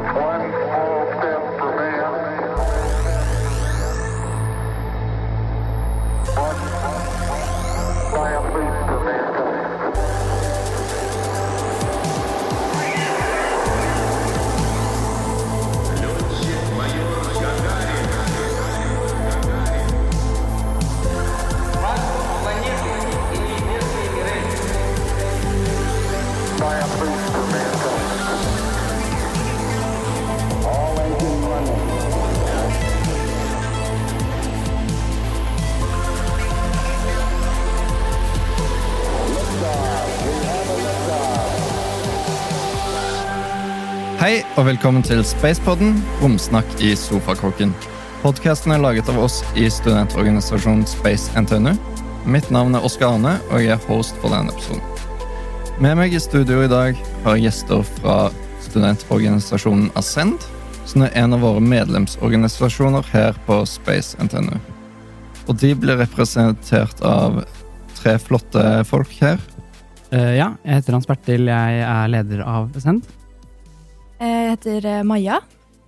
One. Og velkommen til Spacepodden, romsnakk i sofakroken. Podkasten er laget av oss i studentorganisasjonen Space NTNU. Mitt navn er Oskar Arne, og jeg er host for denne episoden. Med meg i studio i dag har jeg gjester fra studentorganisasjonen Ascend, som er en av våre medlemsorganisasjoner her på Space NTNU. Og de blir representert av tre flotte folk her. Uh, ja, jeg heter Hans Bertil. Jeg er leder av Send. Jeg heter eh, Maja.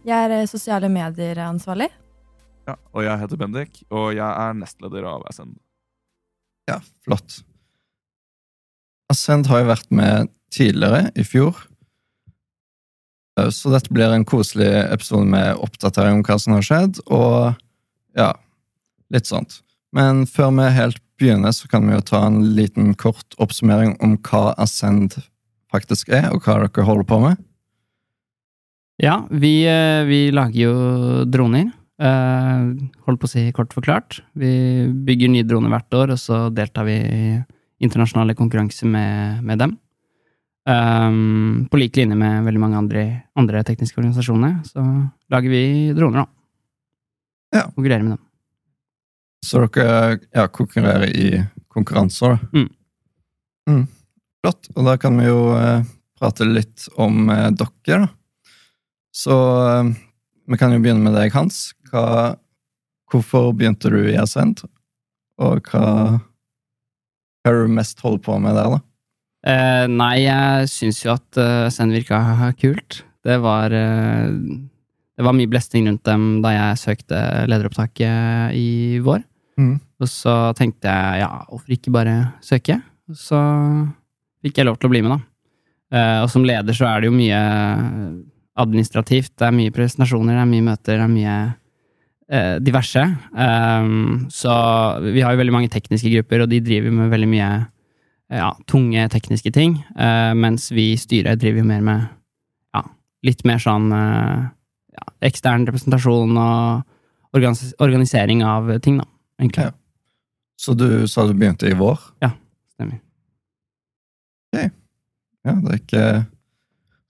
Jeg er eh, sosiale medier-ansvarlig. Ja, og jeg heter Bendik, og jeg er nestleder av Ascend. Ja, flott. Ascend har jo vært med tidligere, i fjor. Eh, Så dette blir en koselig episode med oppdatering om hva som har skjedd, og ja, litt sånt. Men før vi helt begynner, så kan vi jo ta en liten kort oppsummering om hva Ascend faktisk er, og hva dere holder på med. Ja, vi, eh, vi lager jo droner. Eh, Holdt på å si kort forklart. Vi bygger nye droner hvert år, og så deltar vi i internasjonale konkurranser med, med dem. Um, på lik linje med veldig mange andre, andre tekniske organisasjoner, så lager vi droner, da. Ja. Konkurrerer med dem. Så dere ja, konkurrerer i konkurranser, da. Mm. Mm. Flott. Og da kan vi jo eh, prate litt om eh, dere, da. Så eh, vi kan jo begynne med deg, Hans. Hva, hvorfor begynte du i Ascend? Og hva, hva er du mest holder på med der, da? Eh, nei, jeg syns jo at uh, Send virka kult. Det var eh, Det var mye blesting rundt dem da jeg søkte lederopptaket i vår. Mm. Og så tenkte jeg ja, hvorfor ikke bare søke? Og så fikk jeg lov til å bli med, da. Eh, og som leder så er det jo mye administrativt. Det er mye presentasjoner, det er mye møter, det er mye eh, diverse. Um, så vi har jo veldig mange tekniske grupper, og de driver med veldig mye ja, tunge tekniske ting, Uh, mens vi i styret driver jo mer med ja, litt mer sånn uh, ja, ekstern representasjon og organis organisering av ting, da, egentlig. Ja. Så du sa du begynte i vår? Ja, Stemmer. Ja, det er ikke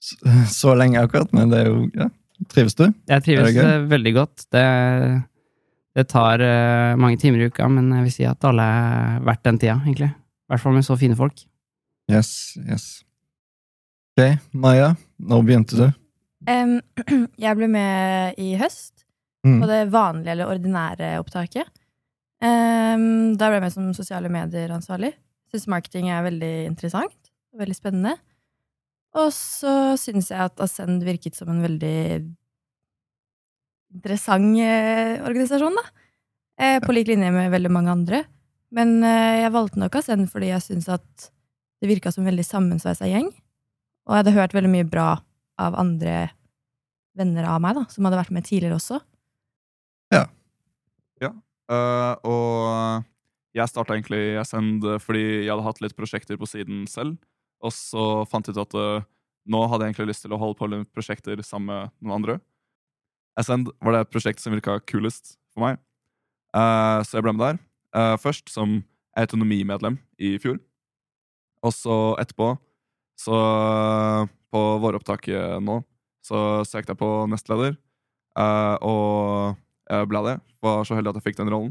så, så lenge akkurat, men det er jo ja. Trives du? Jeg trives det eh, veldig godt. Det, det tar uh, mange timer i uka, men jeg vil si at alle er verdt den tida, egentlig. I hvert fall med så fine folk. Yes, yes. Ok, Maja, når begynte du? Um, jeg ble med i høst Mm. på det vanlige eller ordinære opptaket. Um, da ble jeg med som sosiale medier-ansvarlig. Syns marketing er veldig interessant veldig spennende. Og så syns jeg at Ascend virket som en veldig interessant eh, organisasjon, da. Eh, på lik linje med veldig mange andre. Men eh, jeg valgte nok Ascend fordi jeg syns at det virka som en veldig sammensveisa gjeng. Og jeg hadde hørt veldig mye bra av andre venner av meg, da, som hadde vært med tidligere også. Ja. Ja. Uh, og jeg starta egentlig Ascend fordi jeg hadde hatt litt prosjekter på siden selv. Og så fant jeg ut at eh, nå hadde jeg egentlig lyst til å holde på med prosjekter sammen med noen andre. Ascend var det prosjektet som virka kulest for meg, uh, så jeg ble med der. Uh, først som autonomimedlem i fjor. Og så etterpå, så på våropptaket nå, så søkte jeg på nestleder. og jeg ble det. Var så heldig at jeg fikk den rollen.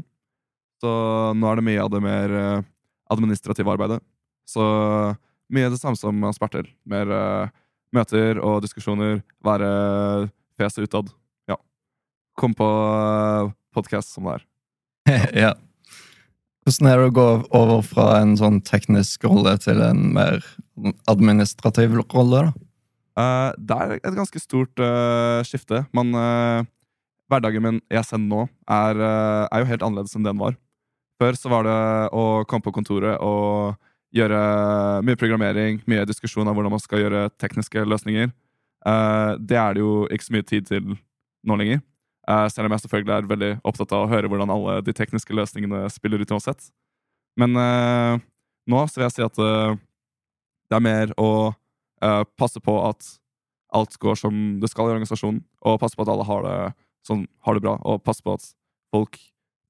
Så nå er det mye av det mer administrative arbeidet. Så mye det samme som Sperter. Mer uh, møter og diskusjoner. Være fjeset utad. Ja. Kom på uh, podkast som det er. ja. Hvordan er det å gå over fra en sånn teknisk rolle til en mer administrativ rolle, da? Uh, det er et ganske stort uh, skifte. Man, uh, hverdagen min jeg sender nå er, eh, er jo helt annerledes enn den var. Før så var det å komme på kontoret og gjøre mye programmering, mye diskusjon av hvordan man skal gjøre tekniske løsninger. Uh, det er det jo ikke så mye tid til nå lenger. Uh, selv om jeg selvfølgelig er veldig opptatt av å høre hvordan alle de tekniske løsningene spiller ut uansett. Men uh, nå så vil jeg si at det er mer å passe på at alt går som det skal i organisasjonen, og passe på at alle har det, sånn, har det bra, og passe på at folk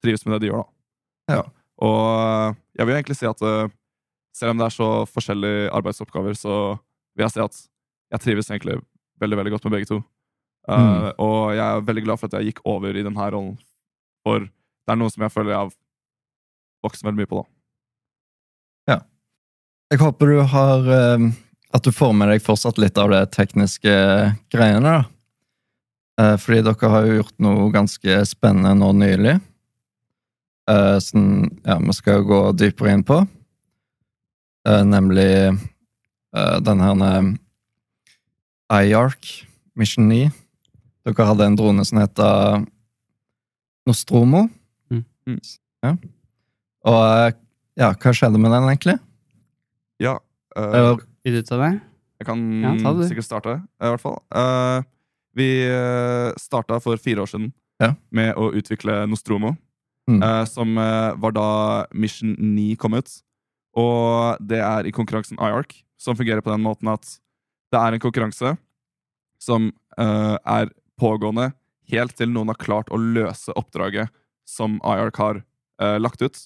trives med det de gjør. da. Ja. Og jeg vil egentlig si at selv om det er så forskjellige arbeidsoppgaver, så vil jeg si at jeg trives egentlig veldig veldig godt med begge to. Mm. Og jeg er veldig glad for at jeg gikk over i denne rollen, for det er noe som jeg føler jeg har vokst veldig mye på. da. Ja. Jeg håper du har uh, At du får med deg fortsatt litt av det tekniske greiene, da. Uh, fordi dere har jo gjort noe ganske spennende nå nylig. som ja, vi skal gå dypere inn på. Eh, nemlig uh, den her eh, IARC Mission 9. Dere hadde en drone som heter Nostromo. Mm. Mm. Ja. Og eh, ja, hva skjedde med den, egentlig? Ja, eh, Vil du ta det? Jeg kan Ja, ta det. sikkert starte, i hvert fall. Uh, vi starta for fire år siden Ja. med å utvikle Nostromo, Mm. uh, som eh, var da Mission 9 kom ut. Og det er i konkurransen IARC, som fungerer på den måten at det er en konkurranse som uh, er pågående helt til noen har klart å løse oppdraget som IARC har uh, lagt ut.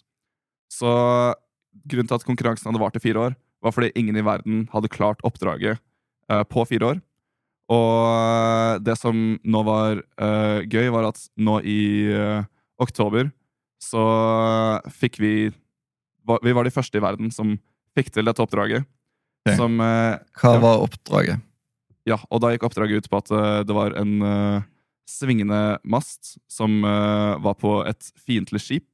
Så grunnen til at konkurransen hadde vart i fire år, var fordi ingen i verden hadde klart oppdraget uh, på fire år. Og det som nå var gøy, var at nå i oktober så fikk vi Vi var de første i verden som fikk til dette oppdraget. Okay. Som eh, hva var oppdraget? ja, og da gikk oppdraget ut på at eh, det var en eh, svingende mast som eh, var på et fiendtlig skip.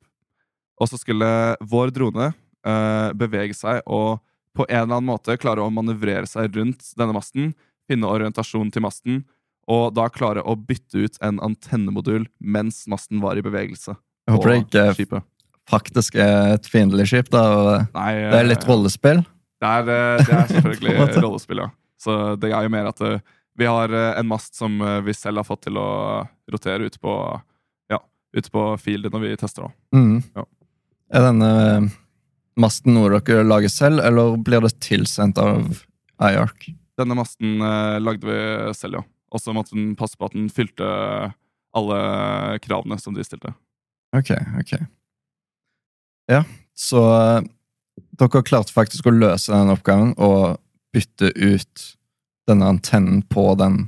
Og så skulle vår drone eh, bevege seg og på en eller annen måte klare å manøvrere seg rundt denne masten, finne orientasjon til masten, og da klare å bytte ut en antennemodul mens masten var i bevegelse. Jeg håper det ikke skipet. Faktisk er et fiendtlig skip. da, Nei, Det er litt eh, rollespill. Det er, eh, det er selvfølgelig rollespill, ja. Så det er jo mer at eh, vi har en mast som vi selv har fått til å rotere ut på Ja, ut på fieldet når vi tester. Mm. Ja. Er denne masten noe dere lager selv, eller blir det tilsendt av IARC? Denne masten lagde vi selv, ja. Og så måtte den passe på at den fylte alle kravene som de stilte. Ok, ok. Ja, så eh, dere klarte faktisk å løse den oppgaven og bytte ut denne antennen på den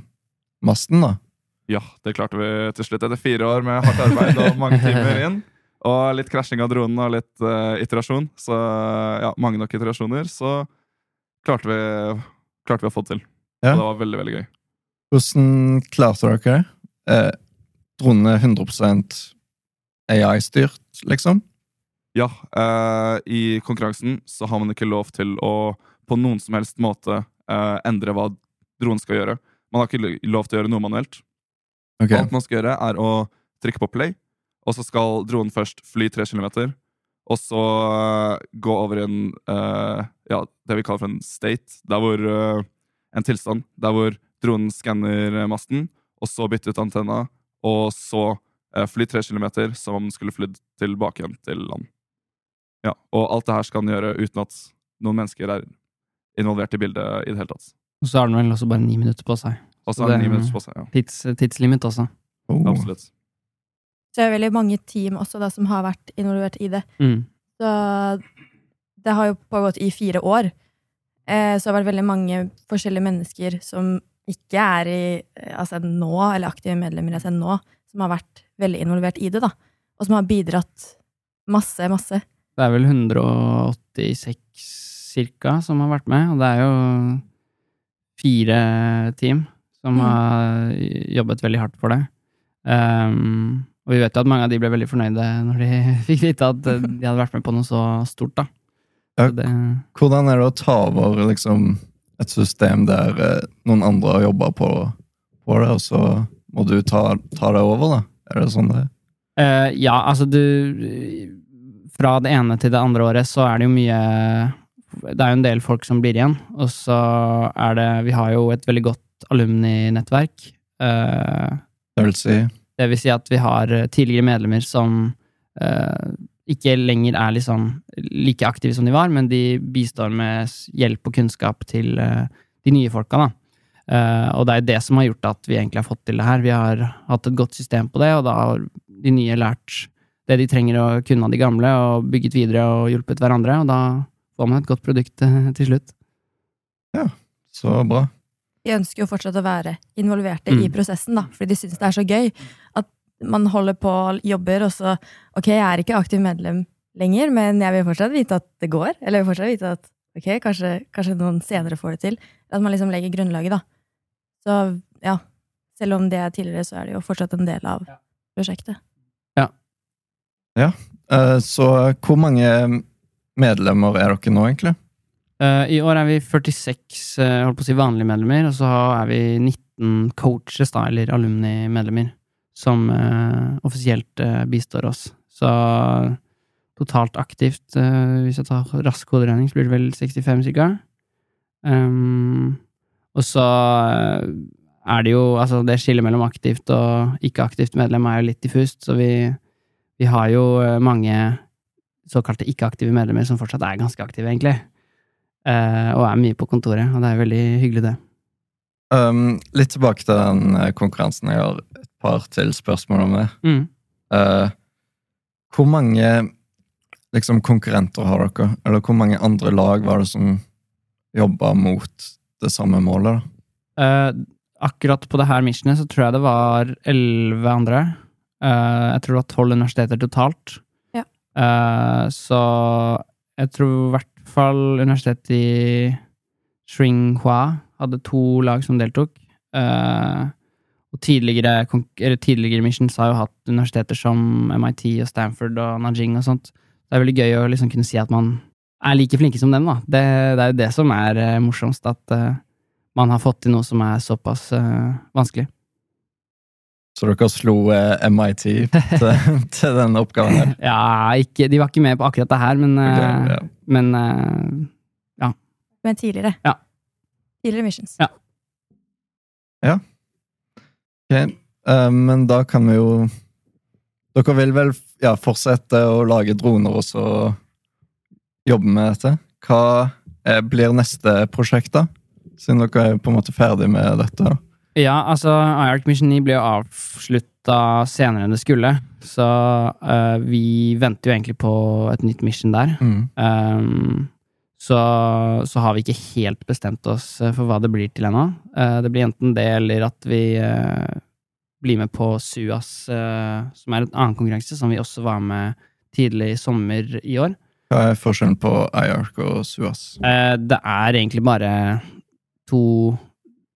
masten, da. Ja, det klarte vi til slutt etter fire år med hardt arbeid og mange timer inn. Og litt krasjing av dronen og litt uh, iterasjon. Så ja, mange nok iterasjoner. Så klarte vi, klarte vi å få det til. Ja. Og det var veldig, veldig gøy. Hvordan klarte dere det? Eh, dronene er 100 AI-styrt, liksom? Ja, eh, i konkurransen så har man ikke lov til å på noen som helst måte eh, endre hva dronen skal gjøre. Man har ikke lov til å gjøre noe manuelt. Okay. Alt man skal gjøre, er å trykke på play, og så skal dronen først fly tre kilometer, og så eh, gå over i en eh, ja, det vi kaller for en state, der hvor eh, en tilstand, der hvor dronen skanner masten, og så bytte ut antenna, og så eh, fly tre kilometer som om den skulle flydd tilbake igjen til land. Ja, og alt det her skal han gjøre uten at noen mennesker er involvert i bildet i det hele tatt. Og så har han vel også bare ni minutter på seg. Og Så er det- ni minutter på seg. Ja, Tids, tidslimit også. Oh. absolutt. Så det er veldig mange team også da, som har vært involvert i det. Mm. Så det har jo pågått i fire år. Eh, så det har vært veldig mange forskjellige mennesker som ikke er i altså ASN nå, eller aktive medlemmer i ASN nå, som har vært veldig involvert i det, da. Og som har bidratt masse, masse. Det er vel 186 cirka som har vært med, og det er jo fire team som Mm. har jobbet veldig hardt for det. Um, og vi vet jo at mange av de ble veldig fornøyde når de fikk vite at de hadde vært med på noe så stort, da. Ja. Så det, Hvordan er det å ta over liksom et system der eh, noen andre har jobba på, på det, og så må du ta, ta det over, da? Er det sånn det er? Uh, ja, altså du Fra det ene til det andre året så er det jo mye Det er jo en del folk som blir igjen, og så er det Vi har jo et veldig godt alumni-nettverk. Eh, Det vil si det vil si at vi har tidligere medlemmer som eh, ikke lenger er liksom like aktive som de var, men de bistår med hjelp og kunnskap til eh, de nye folka, da. Uh, og det er det som har gjort at vi egentlig har fått til det her. Vi har hatt et godt system på det, og da har de nye lært det de trenger å kunne av de gamle, og bygget videre og hjulpet hverandre, og da får man et godt produkt eh, til slutt. Ja, så bra. De ønsker jo fortsatt å være involverte Mm. i prosessen, da, fordi de syns det er så gøy at man holder på og jobber, og så Ok, jeg er ikke aktiv medlem lenger, men jeg vil fortsatt vite at det går. Eller jeg vil fortsatt vite at ok, kanskje, kanskje noen senere får det til. At man liksom legger grunnlaget, da. Så ja, selv om det er tidligere, så er det jo fortsatt en del av prosjektet. Eh, Så hvor mange medlemmer er dere nå, egentlig? Eh, I år er vi 46 eh, holdt på å si vanlige medlemmer, og så er vi 19 coaches, da, eller alumni-medlemmer, som offisielt bistår oss. Så totalt aktivt, hvis jeg tar rask hoderegning, så blir det vel 65 cirka. Um, og så er det jo Altså, det skillet mellom aktivt og ikke-aktivt medlem er jo litt diffust, så vi, vi har jo eh, mange såkalte ikke-aktive medlemmer som fortsatt er ganske aktive, egentlig. Eh, og er mye på kontoret, og det er veldig hyggelig, det. Um, litt tilbake til den eh, konkurransen. Jeg har et par til spørsmål om det. Mm. Uh, hvor mange liksom, konkurrenter har dere? Eller hvor mange andre lag var det som jobba mot det samme målet? Eh, akkurat på det her missionet så tror jeg det var elleve andre. Eh, jeg tror det var tolv universiteter totalt. Ja. Eh, så jeg tror i hvert fall universitetet i Shringhua hadde to lag som deltok. Eh, og tidligere, tidligere missions har jo hatt universiteter som MIT og Stanford og Nanjing og sånt. Det er veldig gøy å liksom kunne si at man er like flinke som dem, da. Det, det er jo det som er morsomst, at man har fått til noe som er såpass vanskelig. Så dere slo eh, MIT til, til denne oppgaven her? Ja, ikke, de var ikke med på akkurat det her, men, Ok, eh, ja. men ja. Men tidligere. Ja. Tidligere missions. Ja. ja. Ok, eh, men da kan vi jo Dere vil vel ja, fortsette å lage droner og så jobbe med dette? Hva eh, blir neste prosjekt, da? Siden dere er på en måte ferdig med dette. da. Ja, altså, IARC Mission 9 ble jo avslutta senere enn det skulle, så uh, vi venter jo egentlig på et nytt mission der. Mm. Um, så, så har vi ikke helt bestemt oss eh, for hva det blir til ennå. Uh, det blir enten det, eller at vi uh, blir med på SUAS, som er en annen konkurranse, som vi også var med tidlig i sommer i år. Hva er forskjellen på IARC og SUAS? Det er egentlig bare to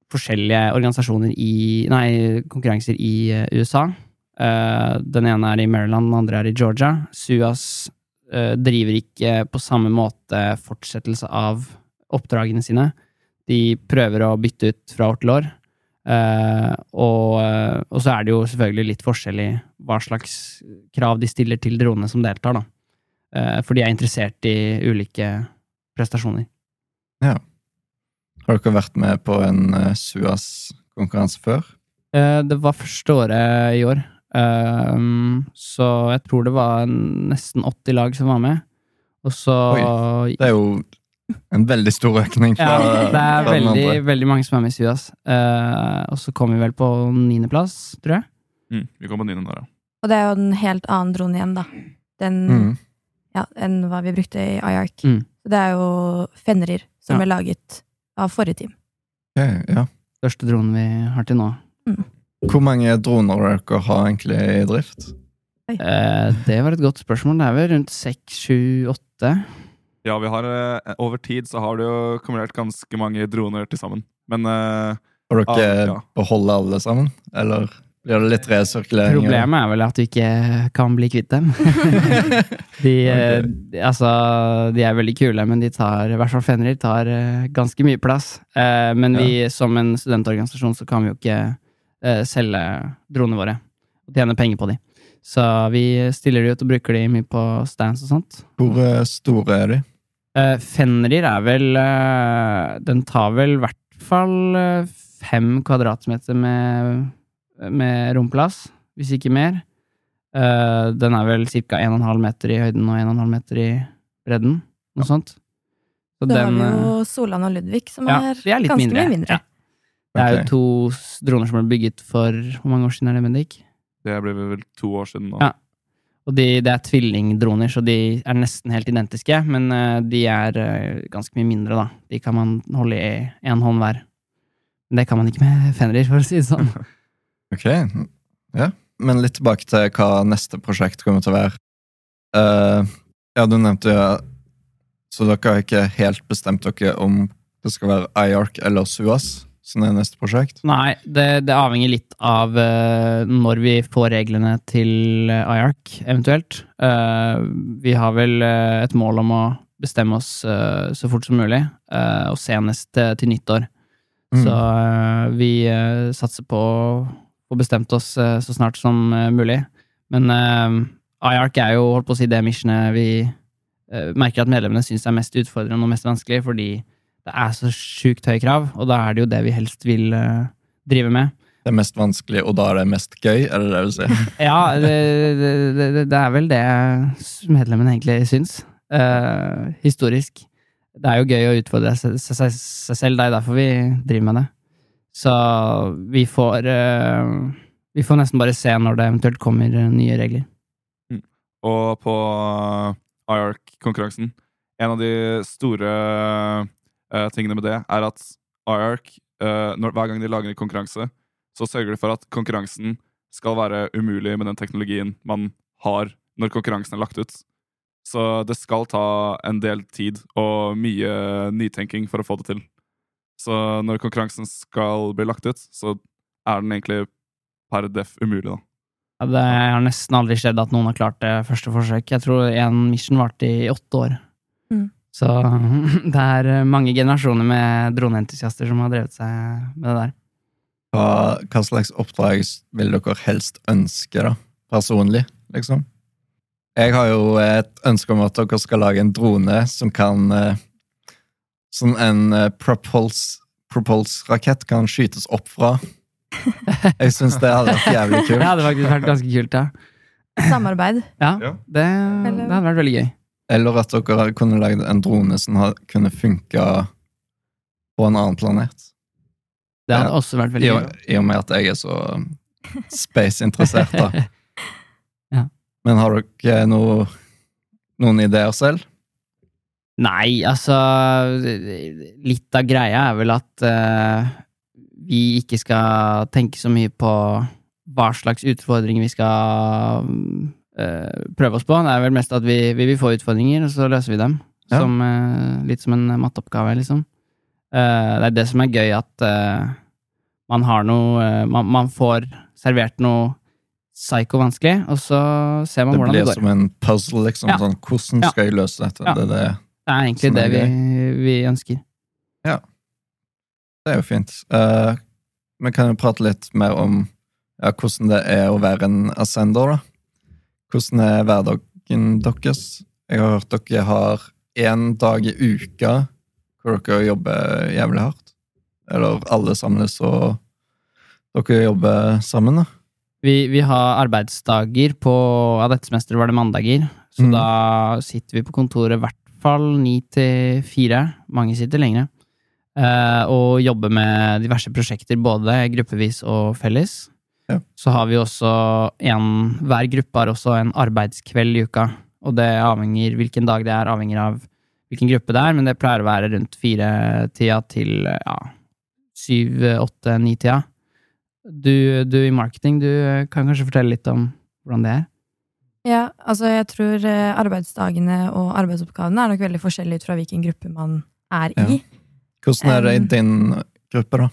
forskjellige organisasjoner i Nei, konkurranser i eh, USA. Eh, den ene er i Maryland, den andre er i Georgia. SUAS eh, driver ikke på samme måte fortsettelse av oppdragene sine. De prøver å bytte ut fra år til år. Og, og så er det jo selvfølgelig litt forskjellig hva slags krav de stiller til dronene som deltar, da. For de er interessert i ulike prestasjoner. Har dere vært med på en uh, SUAS-konkurranse før? Eh, det var første året i år, Ehm, så jeg tror det var nesten 80 lag som var med. Og så Det er jo en veldig stor økning fra, Ja, det er fra veldig, andre. veldig mange som er med i SUAS. Uh, og så kom vi vel på niendeplass, tror jeg. Mm, vi kom på niende der, ja. Og det er jo en helt annen drone igjen, da. Den, Mm. ja, enn hva vi brukte i IARC. Mm. Det er jo Fenrir som Ja. er laget av forrige team. Okay, ja. Første dronen vi har til nå. Hvor mange droner dere har egentlig i drift? Eh, det var et godt spørsmål. Det er vel rundt seks, sju, åtte. Ja, vi har, eh, over tid så har det jo kumulert ganske mange droner til sammen. Men eh, Har dere Ah, ja. beholdt alle sammen? Eller Blir det litt resirkulering? Problemet er vel at du ikke kan bli kvitt dem. de, okay. altså, de er veldig kule, men de tar, i hvert fall Fenrir, tar eh, ganske mye plass. Eh, men vi, som en studentorganisasjon, så kan vi jo ikke eh, selge dronene våre og tjene penger på de. Så vi stiller de ut og bruker de mye på stands og sånt. Hvor eh, store er de? Fenrir er vel eh, Den tar vel i hvert fall eh, fem kvadratmeter med, med romplass, hvis ikke mer. Uh, den er vel ca. 1,5 meter i høyden og 1,5 meter i bredden. Noe sånt. Så Så har vi eh, jo Solan og Ludvig, som ja, er, er ganske mindre. mye mindre. Ja. Det er jo to droner som ble bygget for Hvor mange år siden er det, Bendik? Det ble vel to år siden nå. Ja. Og de, det er tvillingdroner, så de er nesten helt identiske, men eh, de er ganske mye mindre, da. De kan man holde i én hånd hver. Men det kan man ikke med Fenrir, for å si det sånn. Ok, ja. Men litt tilbake til hva neste prosjekt kommer til å være. Uh, ja, du nevnte jo Så dere har ikke helt bestemt dere om det skal være IARC eller SUAS som er neste prosjekt? Nei, det, det avhenger litt av uh, når vi får reglene til IARC, eventuelt. Uh, vi har vel et mål om å bestemme oss så fort som mulig, og senest til nyttår. Mm. Så vi satser på få bestemt oss eh, så snart som eh, mulig. Men uh, IARC er jo holdt på å si det missionet vi eh, merker at medlemmene syns er mest utfordrende og mest vanskelig, fordi det er så sjukt høye krav, og da er det jo det vi helst vil eh, drive med. Det er mest vanskelig, og da er det mest gøy, er det det du sier? Ja, det, det, det, det er vel det medlemmene egentlig syns. Uh, historisk. Det er jo gøy å utfordre seg, seg, seg selv, det er derfor vi driver med det. Så vi får eh, Vi får nesten bare se når det eventuelt kommer eh, nye regler. Og på IARC-konkurransen En av de store uh, tingene med det er at IARC, uh, når, hver gang de lager en konkurranse, så sørger de for at konkurransen skal være umulig med den teknologien man har når konkurransen er lagt ut. Så det skal ta en del tid og mye nytenking for å få det til. Så når konkurransen skal bli lagt ut, så er den egentlig per def umulig, da. Ja, det har nesten aldri skjedd at noen har klart det første forsøk. Jeg tror en mission varte i åtte år. Mm. Så det er mange generasjoner med droneentusiaster som har drevet seg med det der. Hva, hva slags oppdrag vil dere helst ønske, da? Personlig, liksom? Jeg har jo et ønske om at dere skal lage en drone som kan eh, Sånn en uh, propulse- propulse-rakett kan skytes opp fra. Jeg syns det hadde vært jævlig kult. Det hadde faktisk vært ganske kult, ja. Samarbeid. Ja, det, det hadde vært veldig gøy. Eller at dere kunne lagd en drone som hadde, kunne funka på en annen planet. Det hadde Ja. også vært I veldig og, gøy. I og med at jeg er så um, space-interessert, da. Ja. Men har dere noe, noen ideer selv? Nei, altså Litt av greia er vel at uh, vi ikke skal tenke så mye på hva slags utfordringer vi skal uh, prøve oss på. Det er vel mest at vi, vi vil få utfordringer, og så løser vi dem. Ja. Som, uh, litt som en matteoppgave, liksom. Det er det som er gøy, at man har noe man, man får servert noe psyko vanskelig, og så ser man Det hvordan blir det blir som en puzzle, liksom. Ja. Sånn, hvordan Ja. skal jeg løse dette? Ja. Det, det, Det er egentlig det vi, vi ønsker. det er jo fint. Vi men kan jo prate litt mer om ja, hvordan det er å være en ascender, da? Hvordan er hverdagen deres? Jeg har hørt dere har én dag i uka hvor dere jobber jævlig hardt. Eller alle samles og dere jobber sammen, da. Vi, vi har arbeidsdager på Ja, dette semesteret var det mandager. Så Mm. da sitter vi på kontoret hvert fall ni til fire. Mange sitter lengre. Eh, og jobber med diverse prosjekter, både gruppevis og felles. Ja. Så har vi også en Hver gruppe har også en arbeidskveld i uka. Og det avhenger hvilken dag det er, avhenger av hvilken gruppe det er, men det pleier å være rundt fire-tida til ja, syv, åtte, ni-tida. Du, du i marketing, du kan kanskje fortelle litt om hvordan det er? Ja, altså jeg tror eh, arbeidsdagene og arbeidsoppgavene er nok veldig forskjellige ut fra hvilken gruppe man er i. Hvordan er det i din gruppe, da?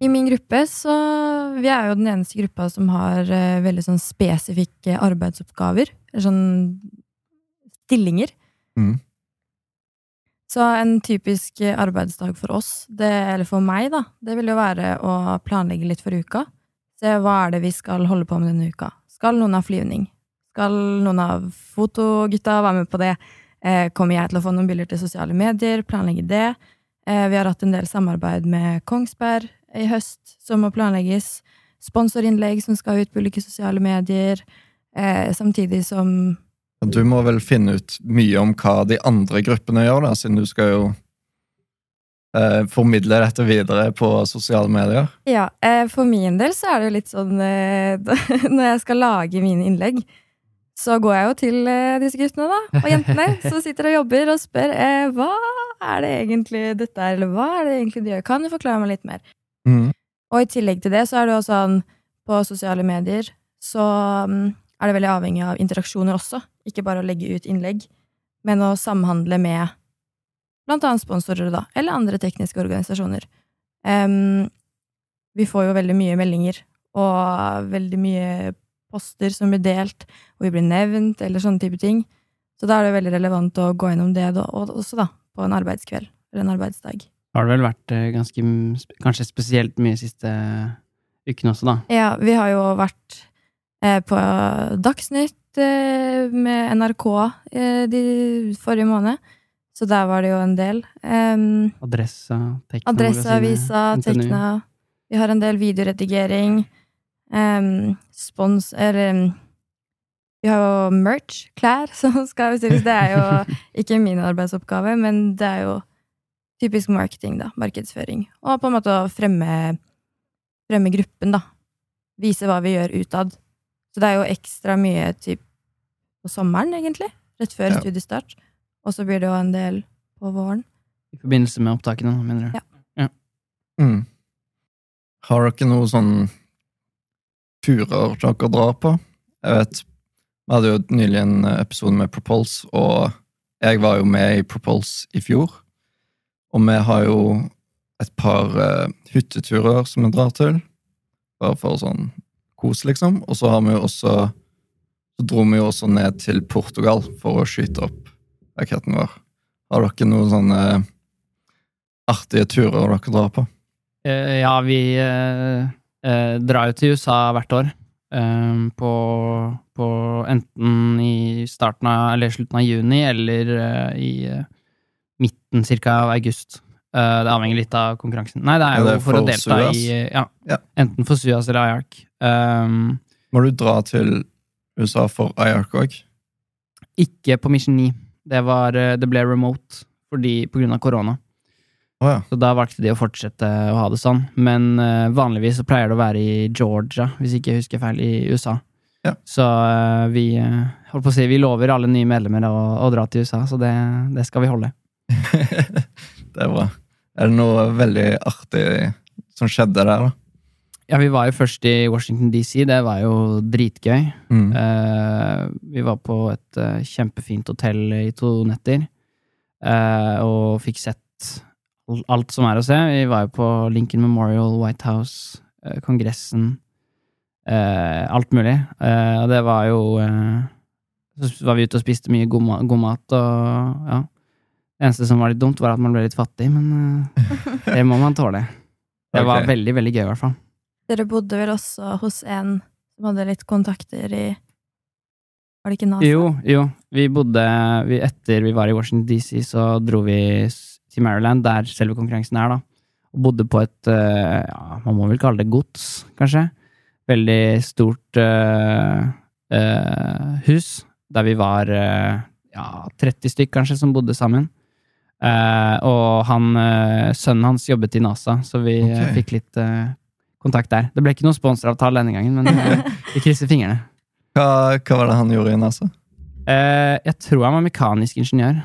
I min gruppe så vi er jo den eneste gruppa som har eh, veldig sånn spesifikke arbeidsoppgaver. Eller sånn stillinger. Mm. Så en typisk arbeidsdag for oss, det, eller for meg, da, det vil jo være å planlegge litt for uka. Se hva er det vi skal holde på med denne uka. Skal noen ha flyvning? Skal noen av fotogutta være med på det? Eh, kommer jeg til å få noen bilder til sosiale medier? Planlegge det? Eh, vi har hatt en del samarbeid med Kongsberg i høst, som må planlegges. Sponsorinnlegg som skal ut på ulike sosiale medier. Eh, samtidig som Du må vel finne ut mye om hva de andre gruppene gjør, da, siden du skal jo eh, formidle dette videre på sosiale medier. Ja, eh, for min del så er det jo litt sånn eh, Når jeg skal lage mine innlegg, så går jeg jo til eh, disse guttene da, og jentene som sitter og jobber og spør eh, hva er det egentlig dette er, eller hva er det egentlig de gjør? Kan du forklare meg litt mer? Mm. Og i tillegg til det så er det jo sånn på sosiale medier så mm, er det veldig avhengig av interaksjoner også. Ikke bare å legge ut innlegg, men å samhandle med blant annet sponsorer, da, eller andre tekniske organisasjoner. Um, vi får jo veldig mye meldinger og veldig mye poster som blir delt, og vi blir nevnt, eller sånne type ting. Så da er det veldig relevant å gå gjennom det også, da, på en arbeidskveld eller en arbeidsdag. Har det vel vært eh, ganske Kanskje spesielt mye siste uken også, da. Ja, vi har jo vært eh, på Dagsnytt eh, med NRK eh, de forrige måned, så der var det jo en del. Um, Adressa, Tekna magasinet, Tekna. Vi har en del videoredigering. Em, spons Eller vi har jo merch, klær, som skal bestilles. Det er jo ikke min arbeidsoppgave, men det er jo typisk marketing, da. Markedsføring. Og på en måte å fremme, fremme gruppen, da. Vise hva vi gjør utad. Så det er jo ekstra mye typ på sommeren, egentlig. Rett før Ja. studiestart. Og så blir det jo en del på våren. I forbindelse med opptakene, mener du? Ja. Mm. Har dere noe sånn turer dere drar på? Jeg vet, Vi hadde jo nylig en episode med Propulse, og jeg var jo med i Propulse i fjor. Og vi har jo et par uh, hytteturer som vi drar til, bare for sånn kos, liksom. Og så har vi jo også Så dro vi jo også ned til Portugal for å skyte opp raketten vår. Har dere noen sånne artige turer dere drar på? Eh, ja, vi eh, eh, drar jo til USA hvert år. eh, på, på enten i starten av, eller slutten av juni, eller eh, i eh, midten cirka av august. Eh, det avhenger litt av konkurransen. Nei, det er jo det er for, å delta SUAS. i eh, ja, Ja. Enten for SUAS eller IARC. Um, Må du dra til USA for IARC òg? ikke på Mission 9. Det, var, eh, det ble remote fordi, på grunn av korona. Å ja. Så da valgte de å fortsette å ha det sånn. Men uh, vanligvis så pleier det å være i Georgia, hvis ikke jeg husker feil, i USA. Ja. Så uh, vi uh, si, vi lover alle nye medlemmer å, å dra til USA, så det, det skal vi holde. det er bra. Er det noe veldig artig som skjedde der, da? Ja, vi var jo først i Washington DC, det var jo dritgøy. Mm. Vi var på et kjempefint hotell i to netter, og fikk sett alt som er å se. Vi var jo på Lincoln Memorial, White House, eh, Kongressen, eh, alt mulig. Eh, og det var jo eh, Så var vi ute og spiste mye god, god mat, og ja. Det eneste som var litt dumt, var at man ble litt fattig, men eh, det må man tåle. Det var okay. veldig, veldig gøy, i hvert fall. Dere bodde vel også hos en som hadde litt kontakter i Var det ikke NASA? Jo, jo. Vi bodde vi, Etter vi var i Washington DC, så dro vi til Maryland, der selve konkurransen er, da. Og bodde på et eh, Ja, man må vel kalle det gods, kanskje. Veldig stort uh, uh, hus, der vi var uh, ja, 30 stykk, kanskje, som bodde sammen. Og han, sønnen hans jobbet i NASA, så vi okay. Ok. fikk litt kontakt der. Det ble ikke noen sponsoravtale denne gangen, men vi krysser fingrene. Hva, hva var det han gjorde i NASA? Jeg tror han var mekanisk ingeniør,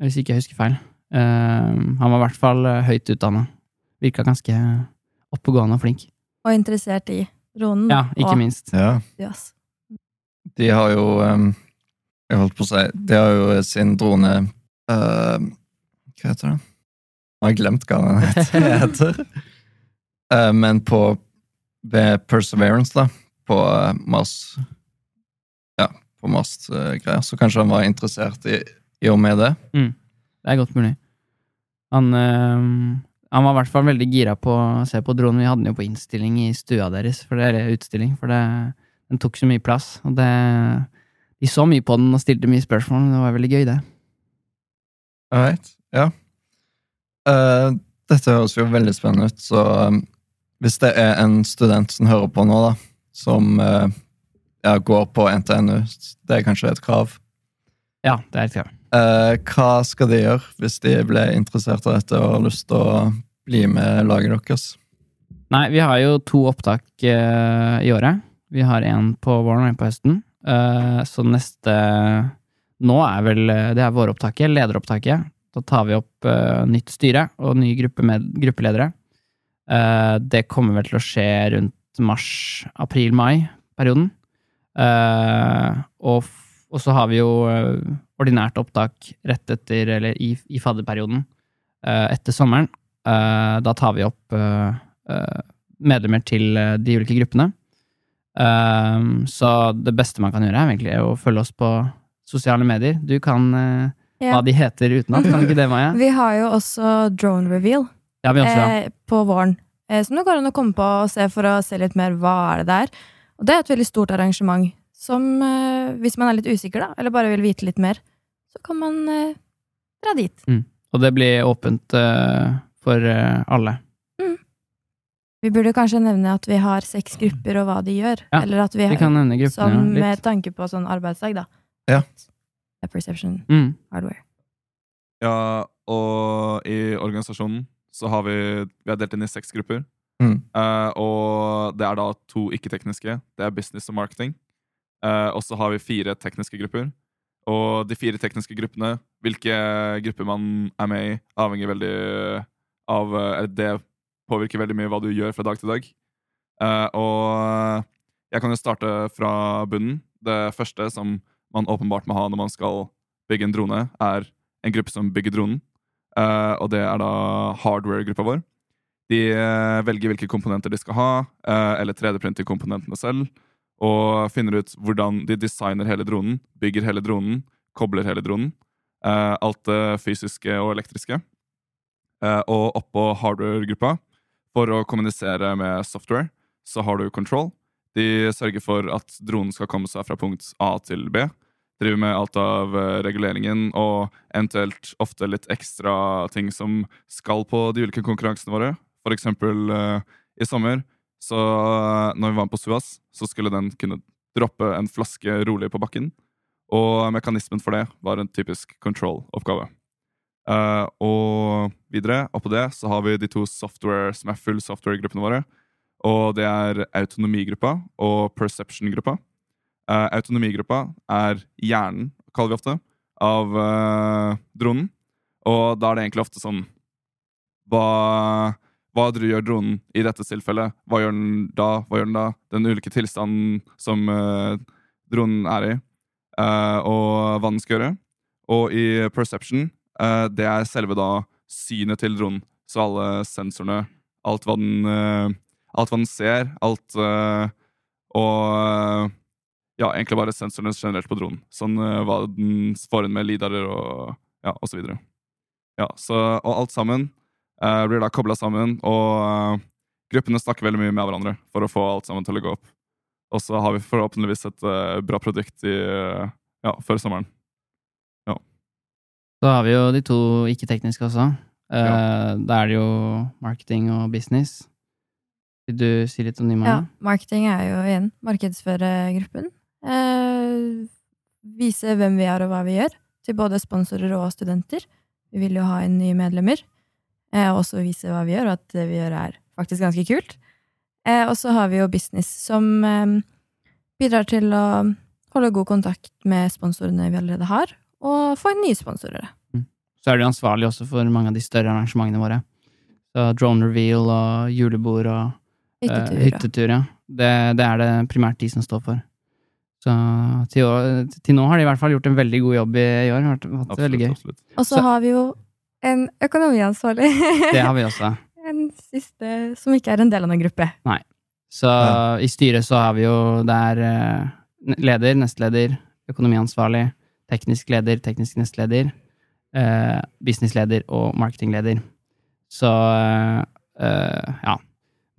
hvis ikke jeg husker feil. Eh, han var i hvert fall eh, høyt utdanna. Virka ganske oppegående og flink. Og interessert i dronen. Ja, ikke og minst. Ja, Yes. de har jo um, Jeg holdt på å si De har jo sin drone uh, Hva heter det? Nå har jeg glemt hva den heter. uh, men på ved Perseverance, da, på eh, Mars Ja, på Mars-greier, så kanskje han var interessert i, i og med det. Det er godt mulig. Han, øh, han var i hvert fall veldig gira på å se på dronen. Vi hadde den jo på innstilling i stua deres, for det, eller utstilling, for det, den tok så mye plass. Og det, de så mye på den og stilte mye spørsmål, men det var veldig gøy, det. Alright, ja. Uh, dette høres jo veldig spennende ut, så um, hvis det er en student som hører på nå, da, som uh, ja, går på NTNU, det er kanskje et krav, Ja, det er et krav. Eh, hva skal de gjøre hvis de ble interessert av dette og har lyst til å bli med laget deres? Nei, vi har jo to opptak uh, i året. Vi har en på våren og en på høsten. Uh, så neste Nå er vel Det er våropptaket, lederopptaket. Da tar vi opp nytt styre og ny gruppe med, gruppeledere. Det kommer vel til å skje rundt mars-april-mai-perioden. Eh, og, og så har vi jo eh, ordinært opptak rett etter, eller i, i fadderperioden eh, etter sommeren. Eh, da tar vi opp medlemmer til de ulike gruppene. Så det beste man kan gjøre, er egentlig å følge oss på sosiale medier. Du kan Ja. hva de heter utenat, kan ikke det, Maja? Vi har jo også drone reveal Ja, vi også, ja. på våren. Som det går an å komme på og se for å se litt mer hva er det der. Og det er et veldig stort arrangement som eh, hvis man er litt usikker, da, eller bare vil vite litt mer, så kan man eh, dra dit. Og det blir åpent eh, for alle. alle. Vi burde kanskje nevne at vi har seks grupper og hva de gjør. Ja, eller at vi, Vi kan nevne gruppene sånn litt. med tanke på sånn arbeidsdag, da. Ja. Er Perception Mm. hardware. Ja, og i organisasjonen så har vi Vi er delt inn i seks grupper. Mm. Uh, og det er da to ikke-tekniske. Det er business og marketing. Eh, og så har vi fire tekniske grupper. Og de fire tekniske gruppene, hvilke grupper man er med i, avhenger veldig av uh, det påvirker veldig mye hva du gjør fra dag til dag. Uh, og jeg kan jo starte fra bunnen. Det første som man åpenbart må ha når man skal bygge en drone, er en gruppe som bygger dronen. Og det er da hardware-gruppa vår. De velger hvilke komponenter de skal ha, eller 3D-printer komponentene selv, og finner ut hvordan de designer hele dronen, bygger hele dronen, kobler hele dronen. Uh, alt det fysiske og elektriske. Uh, og oppå hardware-gruppa, for å kommunisere med software, så har du Control. De sørger for at dronen skal komme seg fra punkt A til B. Driver med alt av eh, reguleringen og eventuelt ofte litt ekstra ting som skal på de ulike konkurransene våre. For eksempel eh, i sommer, så eh, når vi var på Suas, så skulle den kunne droppe en flaske rolig på bakken. Og mekanismen for det var en typisk control-oppgave. Uh, og videre, oppå det, så har vi de to software som er full software-gruppene våre. Og det er autonomigruppa og perception-gruppa. Uh, autonomigruppa er hjernen, kaller vi ofte, av uh, dronen. Og da er det egentlig ofte sånn Hva, hva gjør dronen i dette tilfellet? Hva gjør den da? Hva gjør den da? Den ulike tilstanden som uh, dronen er i, uh, og hva den skal gjøre. Og i perception, uh, det er selve da synet til dronen. Så alle sensorene, alt hva den, alt hva den ser, alt Og ja, egentlig bare sensorene generelt på dronen. Sånn hva den får inn med lidarer og ja, osv. Ja, så, og alt sammen eh, blir da kobla sammen, og uh, gruppene snakker veldig mye med hverandre for å få alt sammen til å gå opp. Og så har vi forhåpentligvis et uh, bra produkt i, ja, før sommeren. Så har vi jo de to ikke-tekniske også. Eh, Ja. Da er det jo marketing og business. Vil du si litt om de, Ja, marketing er jo igjen markedsføre gruppen. Eh, vise hvem vi er og hva vi gjør, til både sponsorer og studenter. Vi vil jo ha inn nye medlemmer. Eh, og også vise hva vi gjør, og at det vi gjør er faktisk ganske kult. Eh, og så har vi jo business, som eh, bidrar til å holde god kontakt med sponsorene vi allerede har, og få inn nye sponsorer. Så er du ansvarlig også for mange av de større arrangementene våre. Så drone reveal og julebord og Hyttetur. og- hyttetur, ja. Det, det er det primært de som står for. Så til, til nå har de i hvert fall gjort en veldig god jobb i, i år. Det har vært veldig gøy. absolutt. Og så Så- har vi jo en økonomiansvarlig. Det har vi også. en siste som ikke er en del av noen gruppe. Nei. Så Ja. i styret så har vi jo Det er eh, leder, nestleder, økonomiansvarlig, teknisk leder, teknisk nestleder, eh, businessleder og marketingleder. Så eh, eh, ja.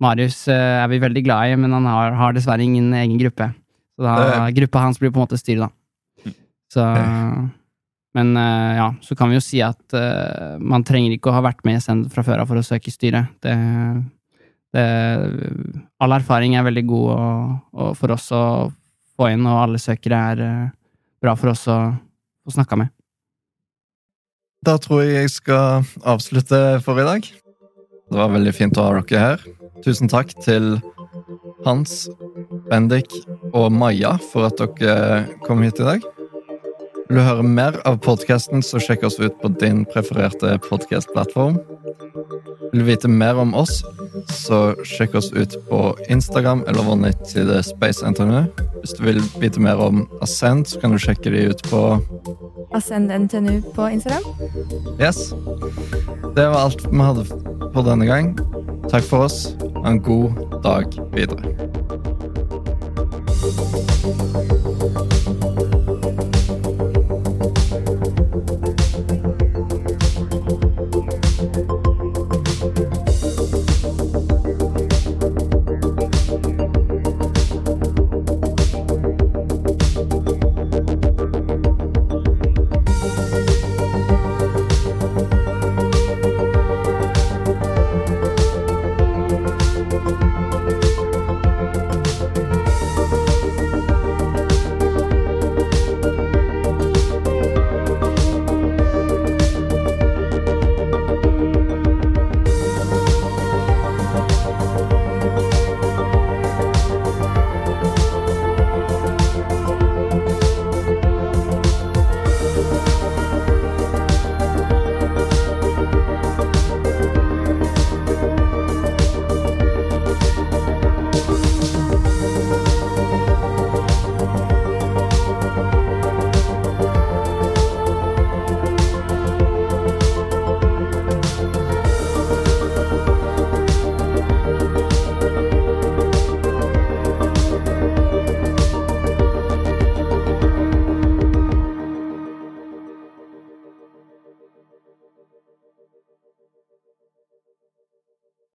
Marius eh, er vi veldig glad i, men han har, har dessverre ingen egen gruppe. Så da, gruppa hans blir på en måte styret, da. Så Men eh, ja, så kan vi jo si at eh, man trenger ikke å ha vært med i SN fra før av for å søke styret. Det, det, all erfaring er veldig god og, og for oss å få inn, og alle søkere er eh, bra for oss å få snakka med. Da tror jeg jeg skal avslutte for i dag. Det var veldig fint å ha dere her. Tusen takk til Hans, Bendik og Maja for at dere kom hit i dag. Vil du høre mer av podkasten, så sjekk oss ut på din prefererte podkastplattform. Vil du vite mer om oss, så sjekk oss ut på Instagram eller vår nettside Space NTNU. Hvis du vil vite mer om Ascend, så kan du sjekke de ut på Ascend NTNU på Instagram. Yes. Det var alt vi hadde for denne gang. Takk for oss. Ha en god dag videre.